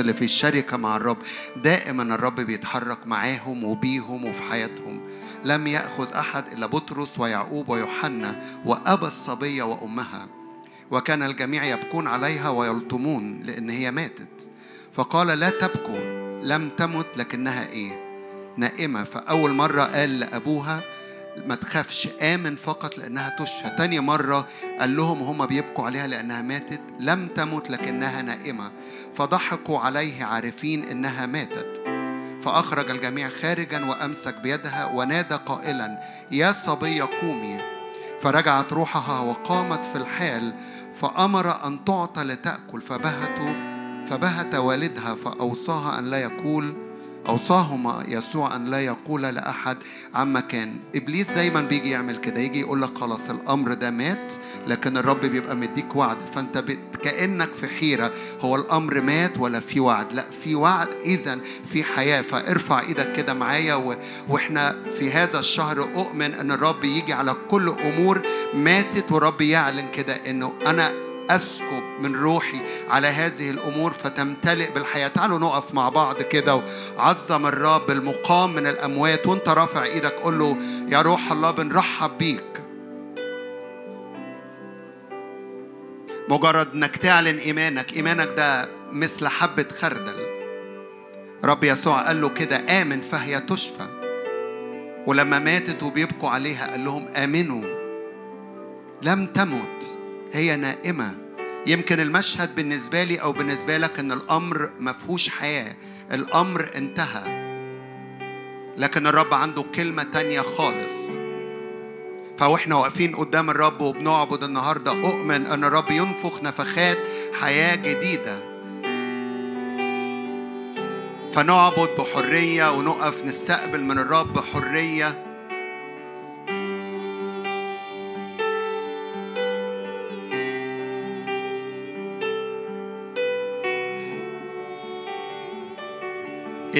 اللي في الشركة مع الرب دائما الرب بيتحرك معاهم وبيهم وفي حياتهم. لم يأخذ أحد إلا بطرس ويعقوب ويوحنا وأبى الصبية وأمها. وكان الجميع يبكون عليها ويلطمون لأن هي ماتت. فقال لا تبكوا لم تمت لكنها إيه؟ نائمة. فأول مرة قال لأبوها ما تخافش آمن فقط لأنها تشفى. تاني مرة قال لهم هم بيبكوا عليها لأنها ماتت لم تمت لكنها نائمة. فضحكوا عليه عارفين إنها ماتت. فأخرج الجميع خارجا وأمسك بيدها ونادى قائلا يا صبية قومي. فرجعت روحها وقامت في الحال فأمر أن تعطى لتأكل. فبهتوا فبهت والدها فأوصاها أن لا يقول أوصاهما يسوع أن لا يقول لأحد عما كان. إبليس دايما بيجي يعمل كده يجي يقول لك خلاص الأمر ده مات لكن الرب بيبقى مديك وعد. فأنت كأنك في حيرة. هو الأمر مات ولا في وعد؟ لا في وعد. إذا في حياة. فارفع إيدك كده معايا و... وإحنا في هذا الشهر أؤمن أن الرب يجي على كل أمور ماتت ورب يعلن كده أنه أنا أسكب من روحي على هذه الأمور فتمتلئ بالحياة. تعالوا نقف مع بعض كده وعظم الرب المقام من الأموات وانت رافع إيدك قول له يا روح الله بنرحب بيك. مجرد إنك تعلن إيمانك إيمانك ده مثل حبة خردل. رب يسوع قال له كده آمن فهي تشفى. ولما ماتت وبيبكوا عليها قال لهم آمنوا لم تمت هي نائمة. يمكن المشهد بالنسبة لي أو بالنسبة لك إن الأمر ما فيهوش حياة. الأمر انتهى. لكن الرب عنده كلمة تانية خالص. فوإحنا واقفين قدام الرب وبنعبد النهارده أؤمن إن الرب ينفخ نفخات حياة جديدة. فنعبد بحرية ونقف نستقبل من الرب بحرية.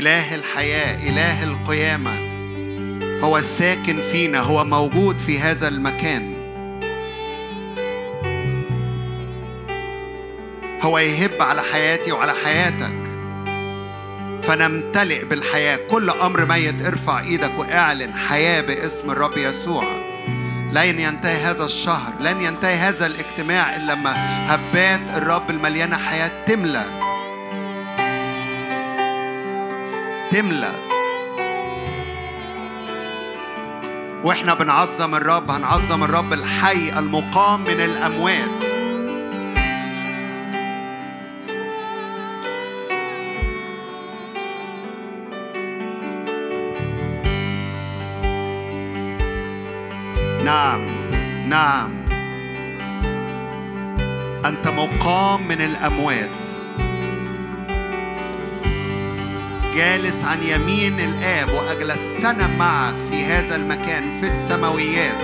إله الحياة إله القيامة. هو الساكن فينا هو موجود في هذا المكان. هو يهب على حياتي وعلى حياتك. فنمتلئ بالحياة. كل أمر ميت ارفع إيدك واعلن حياة باسم الرب يسوع. لن ينتهي هذا الشهر لن ينتهي هذا الاجتماع إلا لما هبات الرب المليانة حياة تملى تملى وإحنا بنعظم الرب هنعظم الرب الحي المقام من الأموات. نعم نعم. أنت مقام من الأموات. جالس عن يمين الآب وأجلستنا معك في هذا المكان في السماويات.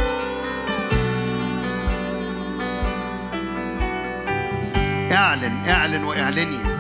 اعلن اعلن وإعلني.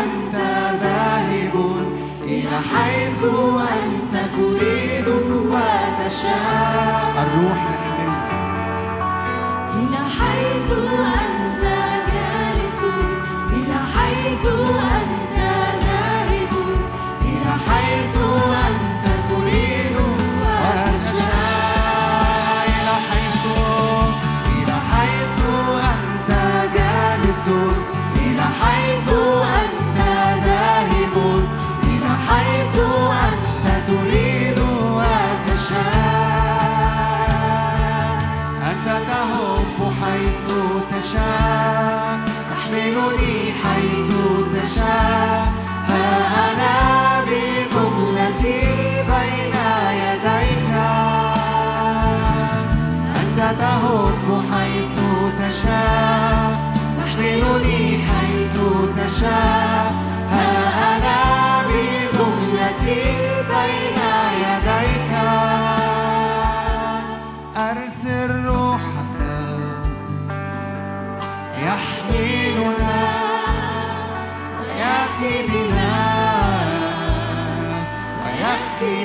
أنت ذاهب إلى حيث أنت تريد وتشاء. الروح يحملك إلى حيث أنت جالس إلى حيث أنت تشاء تحملني حيث تشاء. ها أنا بجملتي بين يديك. أنت تهب حيث تشاء تحملني حيث تشاء.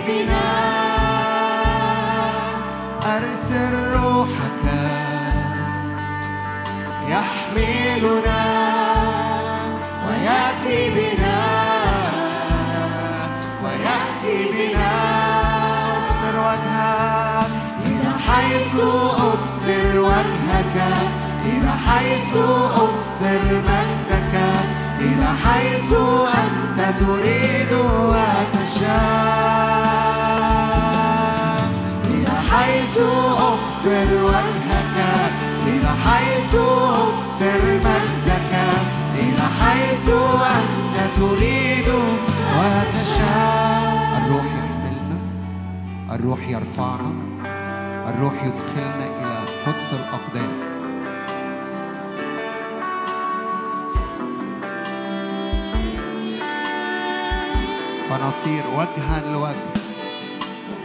بنا. أرسل روحك يحملنا ويأتي بنا. ويأتي بنا. أبصر وجهك إلى حيث أبصر وجهك. إلى حيث أبصر مجدك. إلى حيث أنت تريد وتشاء. أبصر وجهك إلى حيث أبصر مجدك إلى حيث أنت تريد وتشاء. الروح يحملنا الروح يرفعنا الروح يدخلنا إلى قدس الأقداس. فنصير وجها لوجه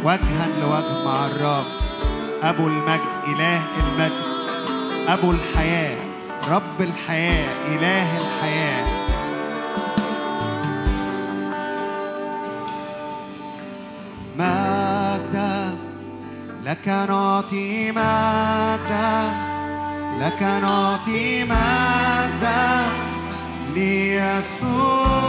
وجها لوجه مع الرب. أبو المجد إله المجد. أبو الحياة رب الحياة إله الحياة. مجدا لك نعطي مجدا لك نعطي مجدا ليسوع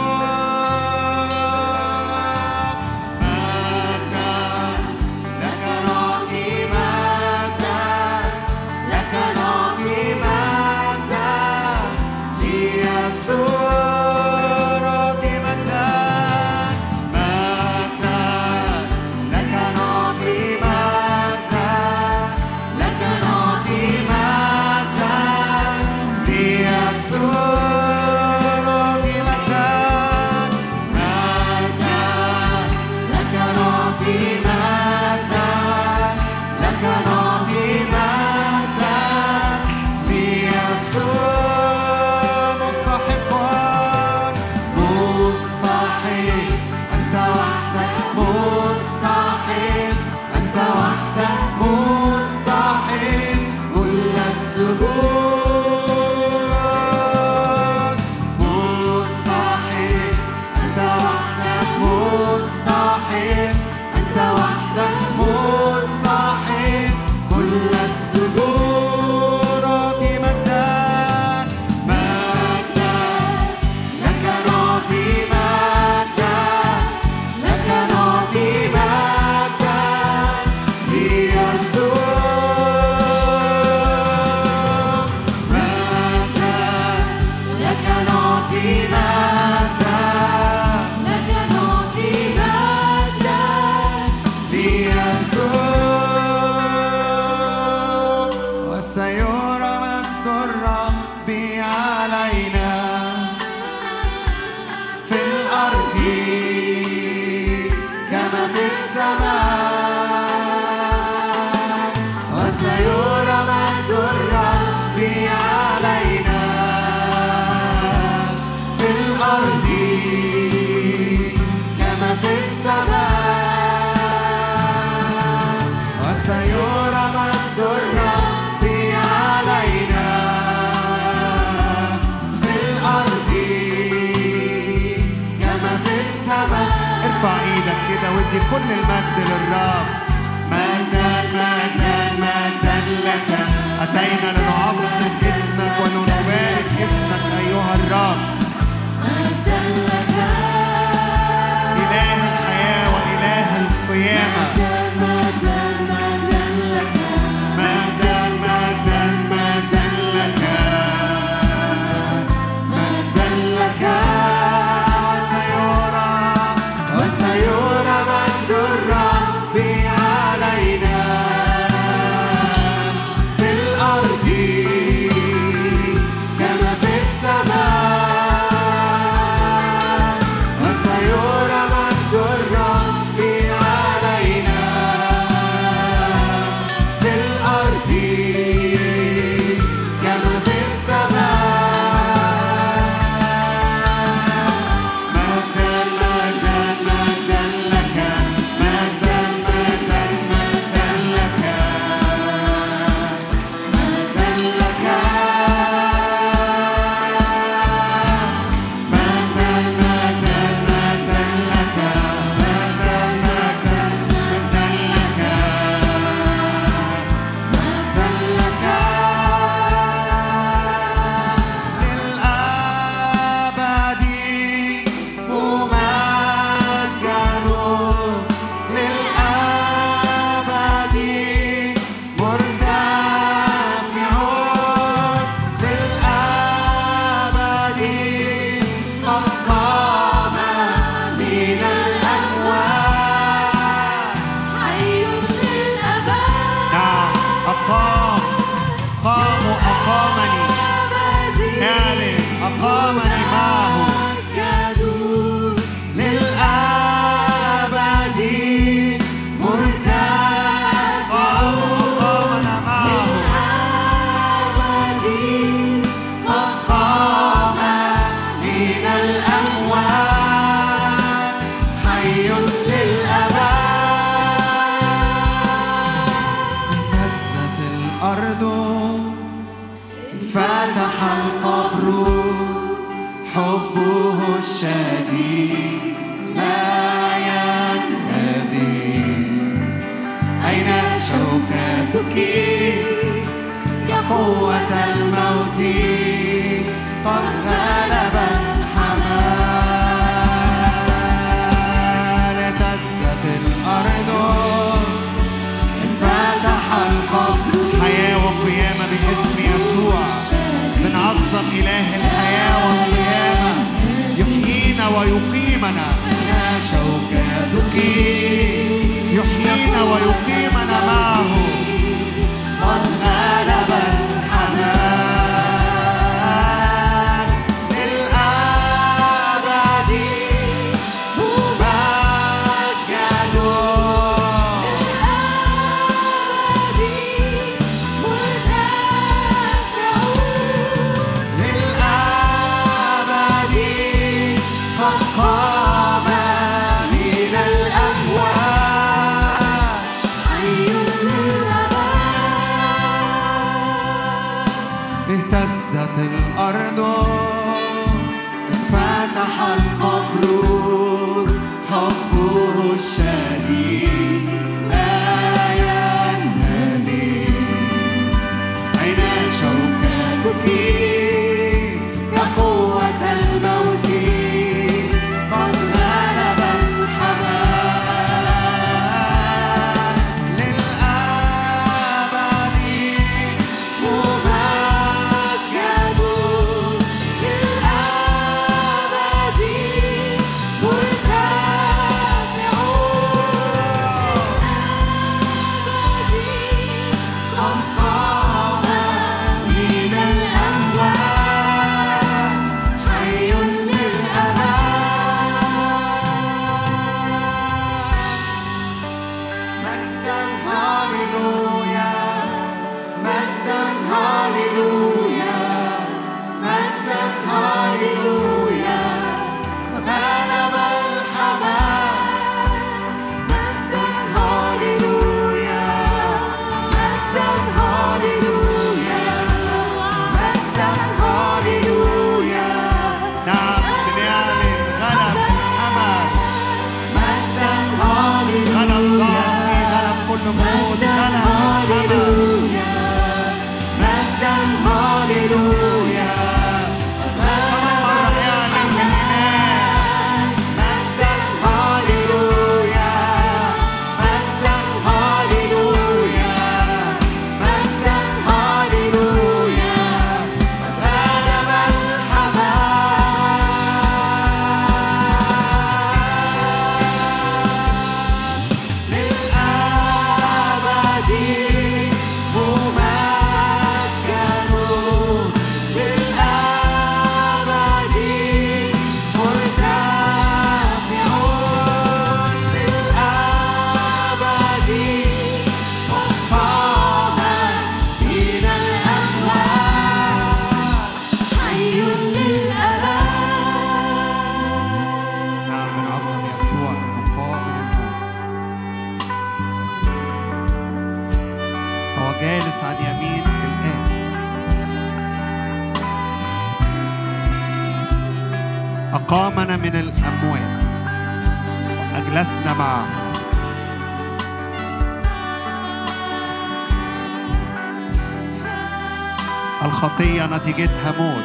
نتيجتها موت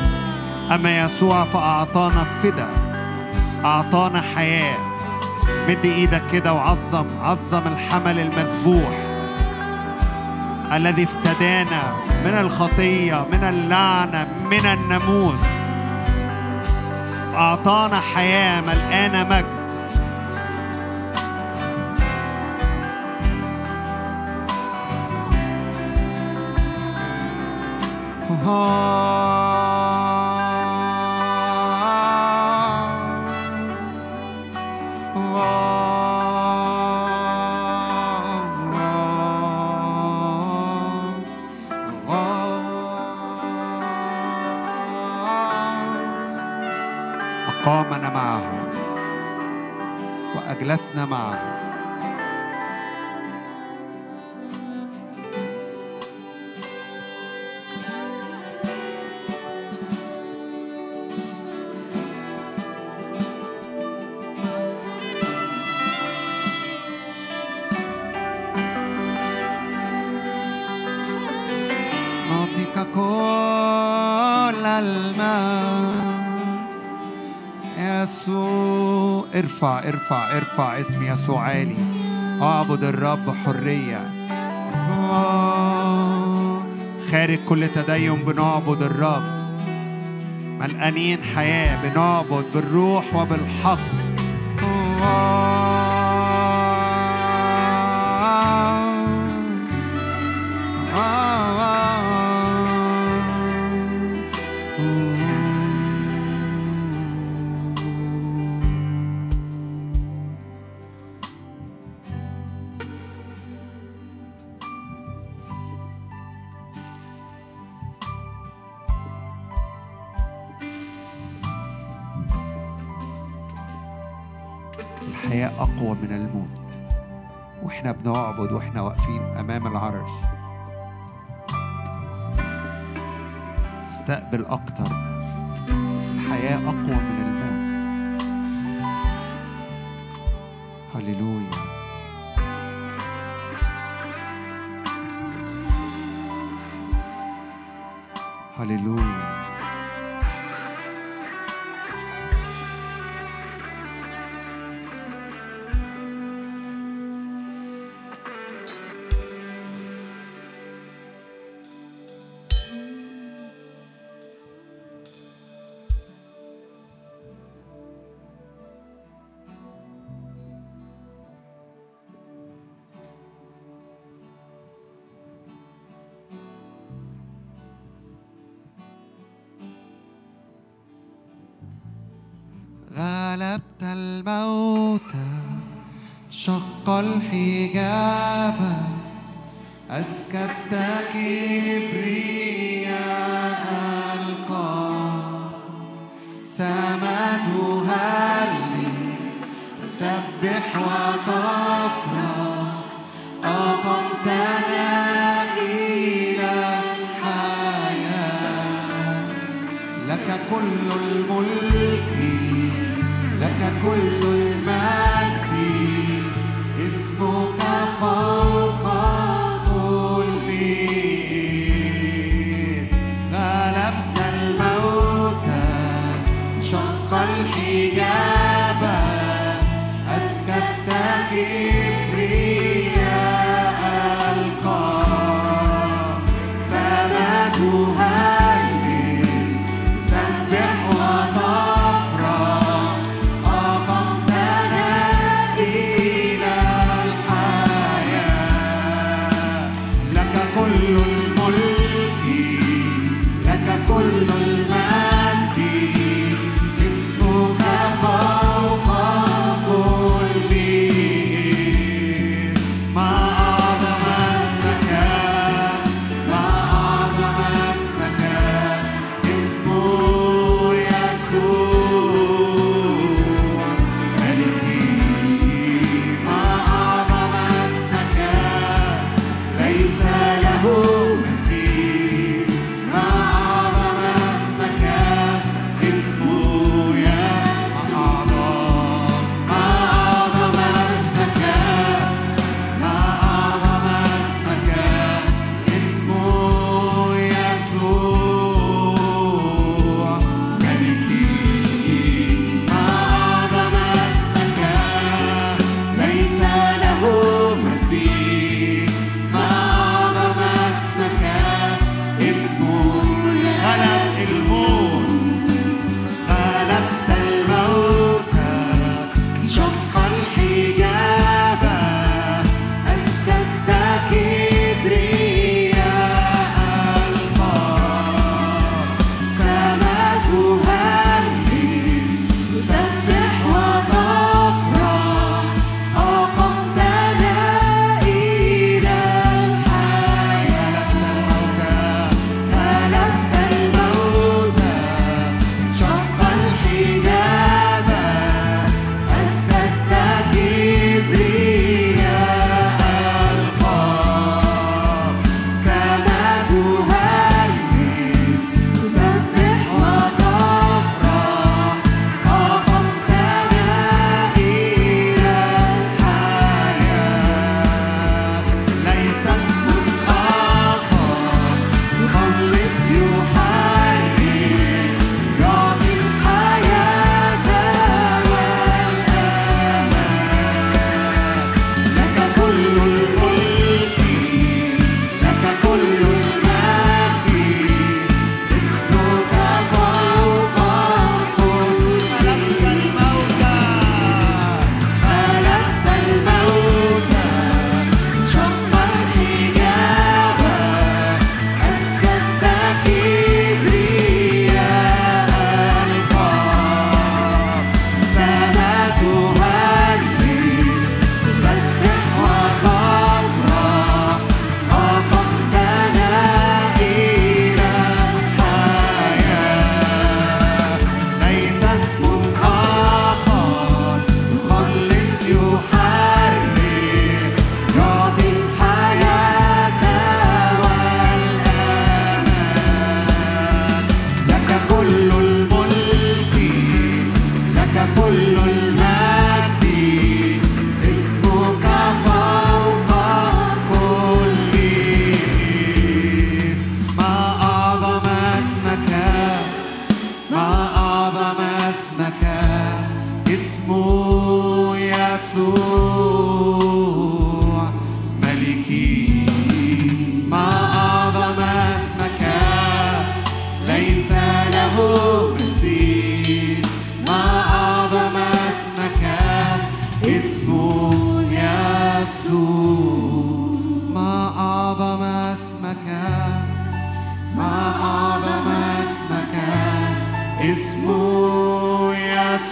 أما يسوع فأعطانا فدا. أعطانا حياة. مد إيدك كده وعظم عظم الحمل المذبوح. الذي افتدانا من الخطية من اللعنة من الناموس. أعطانا حياة ملقانا مجد. Oh. ارفع ارفع اسم يسوع عالي أعبد الرب حرية. خارج كل تدين بنعبد الرب. ملقانين حياة بنعبد بالروح وبالحق. بنعبد وإحنا واقفين أمام العرش. استقبل أكتر. الموت شق الحجاب. أسكت كبرياء القاع سمعت هلي تسبح وتفرح أقمتنا إلى حياة لك كل الملك لك كل المجد اسمك فوق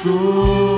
abençoe.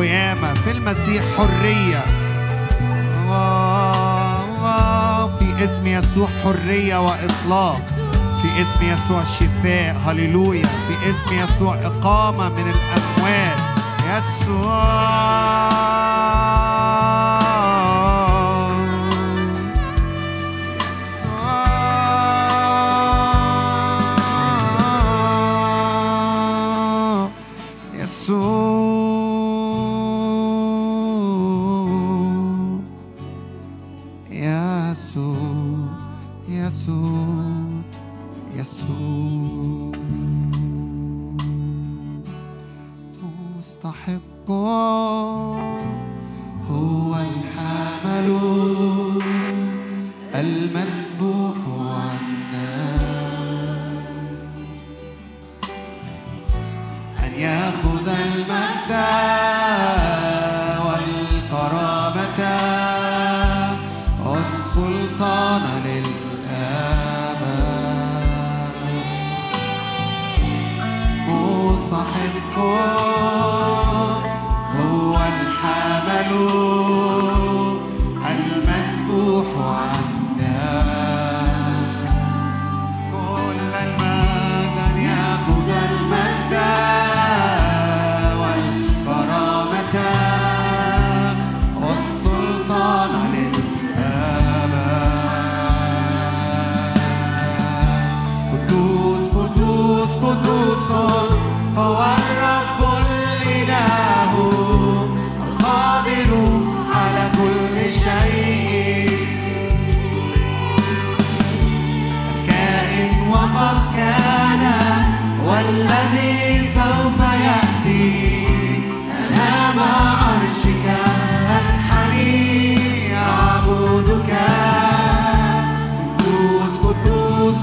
القيامة في المسيح حرية. في اسم يسوع حرية وإطلاق. في اسم يسوع شفاء. هللويا. في اسم يسوع إقامة من الأموات. يسوع.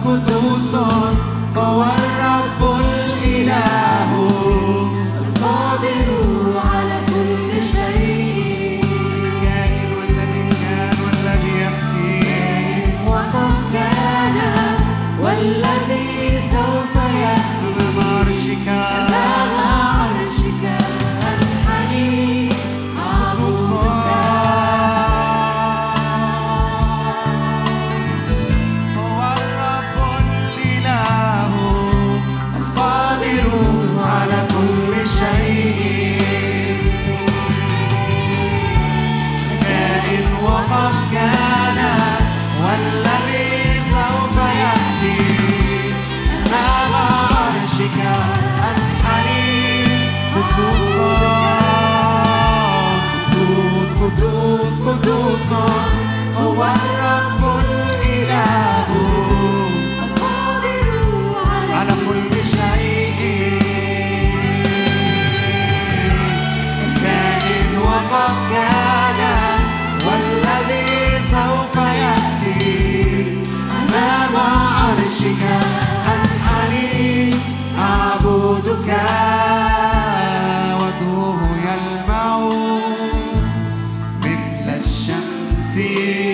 with those songs. see.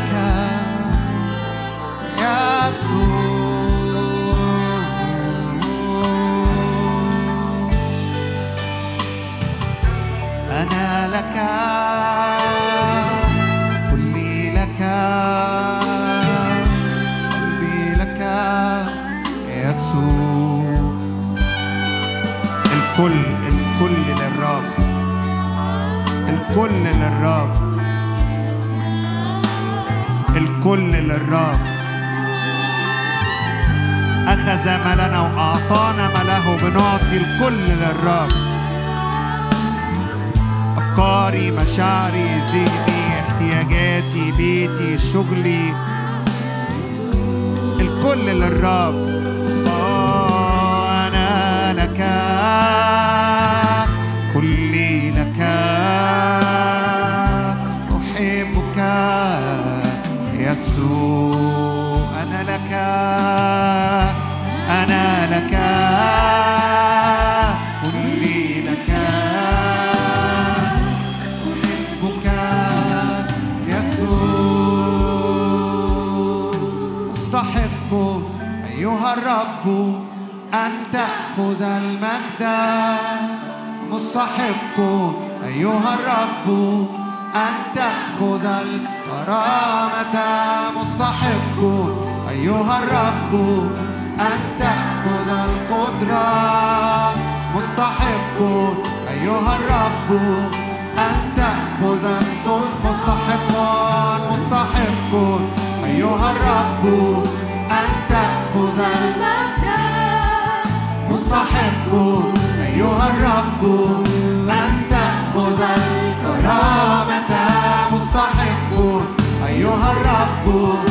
I أخذ لنا وأعطانا ما له بنعطي الكل للرب. أفكاري مشاعري ذهني احتياجاتي بيتي شغلي الكل للرب. أنا لك كلي لك. أحبك يسوع أنا لك. الرب أن تأخذ المجد. مستحق أيها الرب أن تأخذ الكرامة. مستحق أيها الرب أن تأخذ القدرة. مستحق أيها الرب أن تأخذ السلطة مستحق مستحق أيها الرب. أيها الرب أن تأخذ الكرامة مستحق. أيها الرب.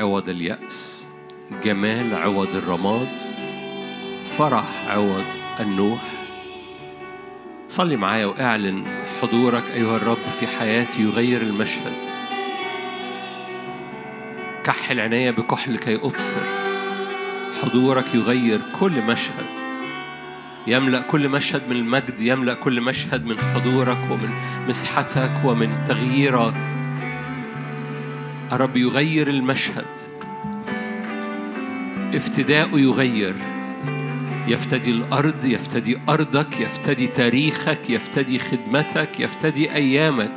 عوض اليأس جمال عوض الرماد فرح عوض النوح. صلي معايا واعلن حضورك أيها الرب في حياتي يغير المشهد. كحل عيني بكحل كي أبصر. حضورك يغير كل مشهد. يملأ كل مشهد من المجد يملأ كل مشهد من حضورك ومن مسحتك ومن تغييرك. الرب يغير المشهد. افتداءه يغير. يفتدي الأرض يفتدي أرضك يفتدي تاريخك يفتدي خدمتك يفتدي أيامك.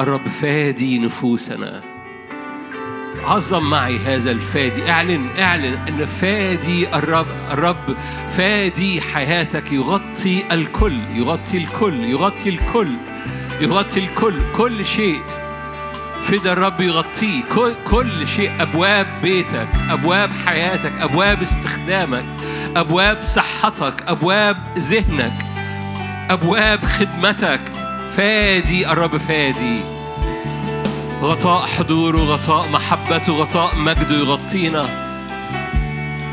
الرب فادي نفوسنا. عظم معي هذا الفادي. اعلن اعلن أن فادي الرب الرب فادي حياتك. يغطي الكل يغطي الكل يغطي الكل يغطي الكل كل شيء. فدا الرب يغطيه كل, كل شيء أبواب بيتك أبواب حياتك أبواب استخدامك أبواب صحتك أبواب ذهنك أبواب خدمتك. فادي الرب فادي. غطاء حضوره غطاء محبته غطاء مجده يغطينا.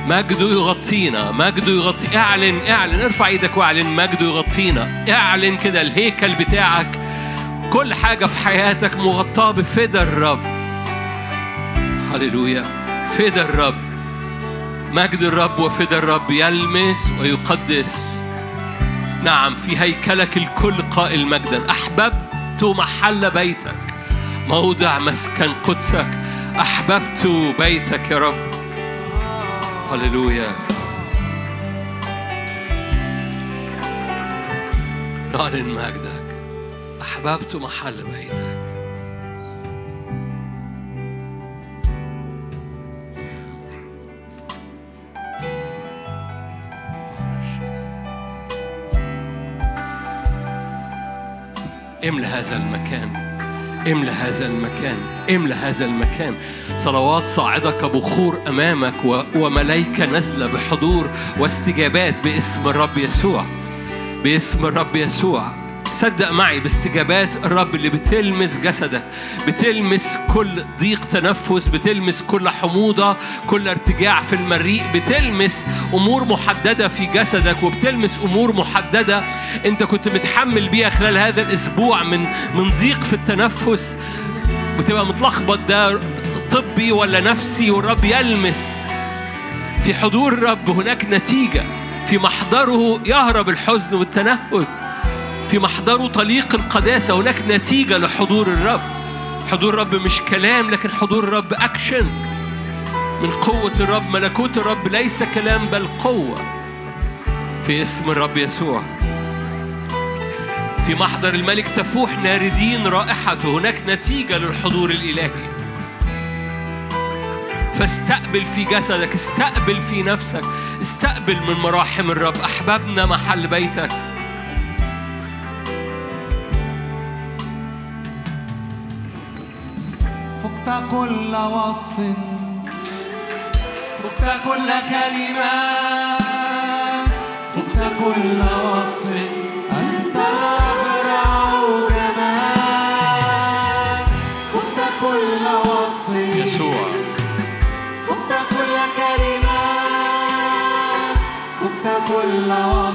مجده يغطينا مجده يغطي. اعلن اعلن. ارفع إيدك واعلن. مجده يغطينا. اعلن كده الهيكل بتاعك. كل حاجة في حياتك مغطاة بفدا الرب. هللويا. فدا الرب. مجد الرب وفدا الرب يلمس ويقدس. نعم في هيكلك الكل قائل مجدا. أحببت محل بيتك. موضع مسكن قدسك. أحببت بيتك يا رب. هللويا. نعلن مجدك أحببت محل بيتك. املى هذا المكان املى هذا المكان املى هذا المكان. صلوات صاعدة كبخور أمامك وملائكة نازلة بحضور واستجابات باسم الرب يسوع. باسم الرب يسوع. صدق معي باستجابات الرب اللي بتلمس جسدك بتلمس كل ضيق تنفس بتلمس كل حموضة كل ارتجاع في المريء بتلمس أمور محددة في جسدك وبتلمس أمور محددة أنت كنت متحمل بيها خلال هذا الأسبوع من من ضيق في التنفس. بتبقى متلخبط ده طبي ولا نفسي؟ والرب يلمس. في حضور الرب هناك نتيجة في محضره يهرب الحزن والتنهد. في محضره طليق القداسة هناك نتيجة لحضور الرب. حضور الرب مش كلام لكن حضور الرب أكشن من قوة الرب ملكوت الرب ليس كلام بل قوة. في اسم الرب يسوع. في محضر الملك تفوح ناردين رائحته هناك نتيجة للحضور الإلهي. فاستقبل في جسدك استقبل في نفسك استقبل من مراحم الرب. أحببنا محل بيتك. فقت كل وصف. فقت كل كلمة. فقت كل وصف. أنت أبرع جمال. فقت كل وصف. يسوع. فقت كل كلمة. فقت كل وصف.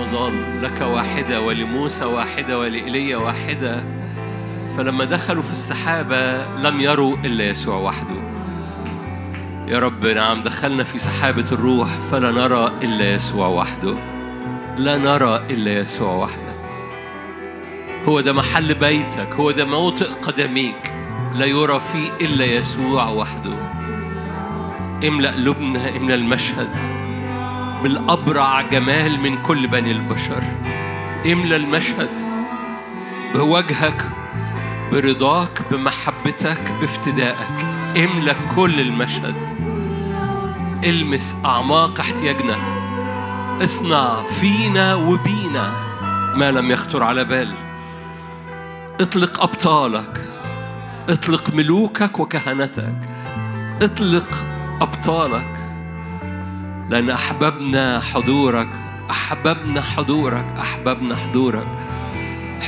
مظال لك واحدة ولموسى واحدة ولإيليا واحدة. فلما دخلوا في السحابة لم يروا إلا يسوع وحده. يا رب نعم دخلنا في سحابة الروح فلا نرى إلا يسوع وحده. لا نرى إلا يسوع وحده. هو ده محل بيتك هو ده موطئ قدميك. لا يرى فيه إلا يسوع وحده. املأ قلوبنا املأ المشهد. بالأبرع جمال من كل بني البشر. املأ المشهد بوجهك برضاك بمحبتك بافتدائك. املأ كل المشهد. المس أعماق احتياجنا. اصنع فينا وبينا ما لم يخطر على بال. اطلق أبطالك. اطلق ملوكك وكهنتك. اطلق أبطالك. لأن أحببنا حضورك أحببنا حضورك أحببنا حضورك.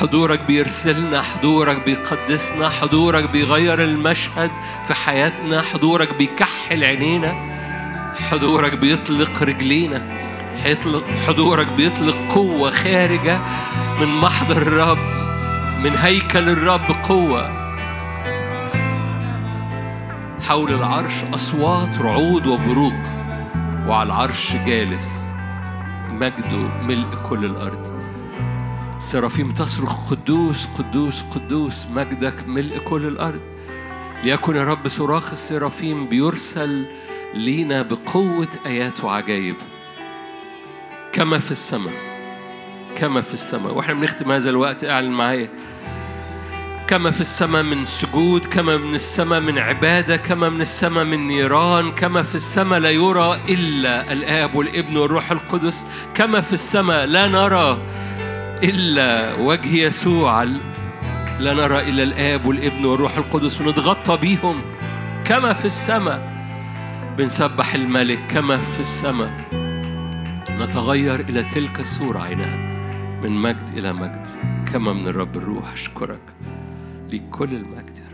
حضورك بيرسلنا حضورك بيقدسنا حضورك بيغير المشهد في حياتنا حضورك بيكحل عينينا حضورك بيطلق رجلينا حضورك بيطلق قوة خارجة من محضر الرب من هيكل الرب قوة. حول العرش أصوات رعود وبروق. وعلى العرش جالس مجده ملء كل الأرض. سرافيم تصرخ قدوس قدوس قدوس مجدك ملء كل الأرض. ليكن يا رب صراخ السرافيم بيرسل لينا بقوة آيات وعجائب كما في السماء كما في السماء. وإحنا بنختم هذا الوقت. اعلن معايا. كما في السماء من سجود كما من السماء من عبادة كما من السماء من نيران كما في السماء لا يرى إلا الآب والابن والروح القدس كما في السماء لا نرى إلا وجه يسوع لا نرى إلا الآب والابن والروح القدس ونتغطى بيهم كما في السماء بنسبح الملك كما في السماء نتغير إلى تلك الصورة عينها من مجد إلى مجد كما من الرب الروح أشكرك. لكل المجد.